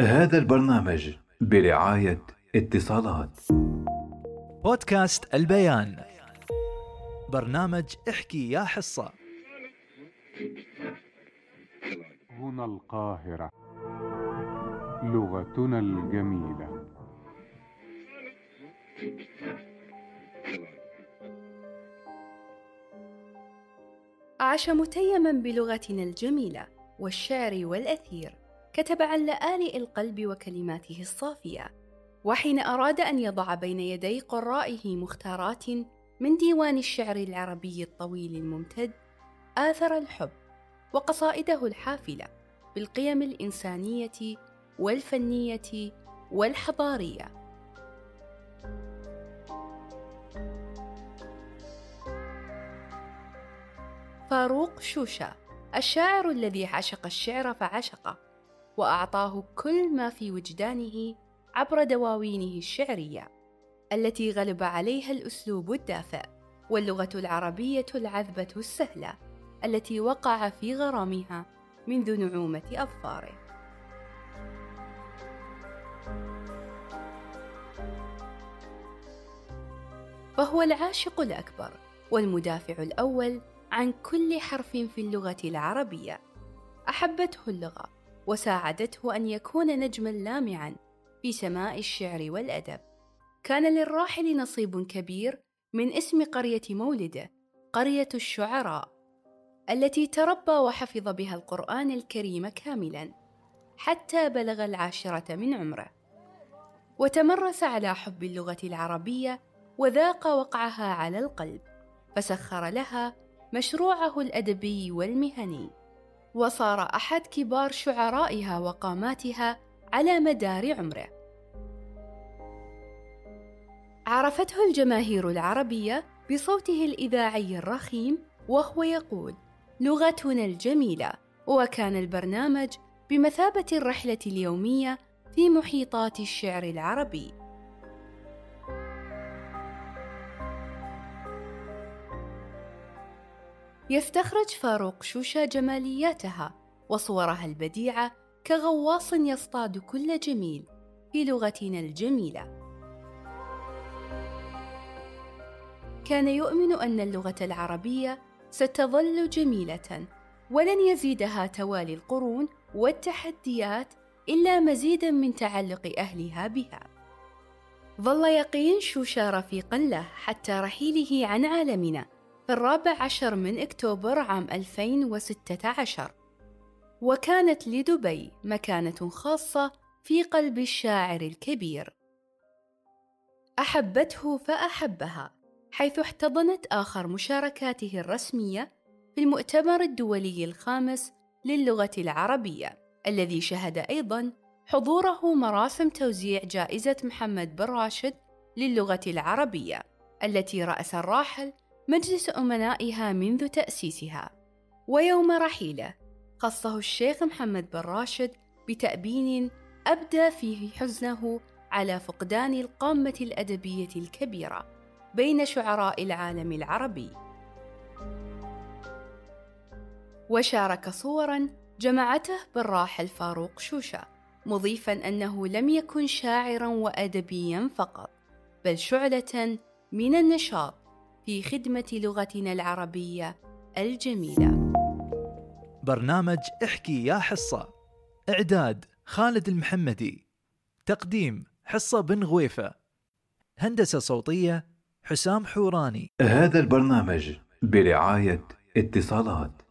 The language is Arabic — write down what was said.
هذا البرنامج برعاية اتصالات. بودكاست البيان. برنامج احكي يا حصة. هنا القاهرة لغتنا الجميلة. عاش متيما بلغتنا الجميلة والشعر والأثير. كتب عن لآلئ القلب وكلماته الصافية وحين أراد أن يضع بين يدي قرائه مختارات من ديوان الشعر العربي الطويل الممتد آثر الحب وقصائده الحافلة بالقيم الإنسانية والفنية والحضارية. فاروق شوشة الشاعر الذي عشق الشعر فعشقه. وأعطاه كل ما في وجدانه عبر دواوينه الشعرية التي غلب عليها الأسلوب الدافئ واللغة العربية العذبة السهلة التي وقع في غرامها منذ نعومة أظفاره. فهو العاشق الأكبر والمدافع الأول عن كل حرف في اللغة العربية. أحبته اللغة. وساعدته أن يكون نجما لامعا في سماء الشعر والأدب. كان للراحل نصيب كبير من اسم قرية مولده قرية الشعراء التي تربى وحفظ بها القرآن الكريم كاملا حتى بلغ العاشرة من عمره. وتمرس على حب اللغة العربية وذاق وقعها على القلب فسخر لها مشروعه الأدبي والمهني. وصار أحد كبار شعرائها وقاماتها على مدار عمره. عرفته الجماهير العربية بصوته الإذاعي الرخيم وهو يقول لغتنا الجميلة وكان البرنامج بمثابة الرحلة اليومية في محيطات الشعر العربي. يستخرج فاروق شوشة جمالياتها وصورها البديعة كغواص يصطاد كل جميل في لغتنا الجميلة. كان يؤمن أن اللغة العربية ستظل جميلة ولن يزيدها توالي القرون والتحديات إلا مزيدا من تعلق أهلها بها. ظل يقين شوشة رفيقا له حتى رحيله عن عالمنا في الرابع عشر من أكتوبر عام 2016 وكانت لدبي مكانة خاصة في قلب الشاعر الكبير. أحبته فأحبها حيث احتضنت آخر مشاركاته الرسمية في المؤتمر الدولي الخامس للغة العربية الذي شهد أيضا حضوره مراسم توزيع جائزة محمد بن راشد للغة العربية التي رأس الراحل مجلس أمنائها منذ تأسيسها. ويوم رحيله خصه الشيخ محمد بن راشد بتأبين أبدى فيه حزنه على فقدان القامة الأدبية الكبيرة بين شعراء العالم العربي. وشارك صورا جمعته بالراحل فاروق شوشة مضيفا أنه لم يكن شاعرا وأدبيا فقط بل شعلة من النشاط. في خدمة لغتنا العربية الجميلة. برنامج احكي يا حصة. إعداد خالد المحمدي. تقديم حصة بن غويفة. هندسة صوتية حسام حوراني. هذا البرنامج برعاية اتصالات.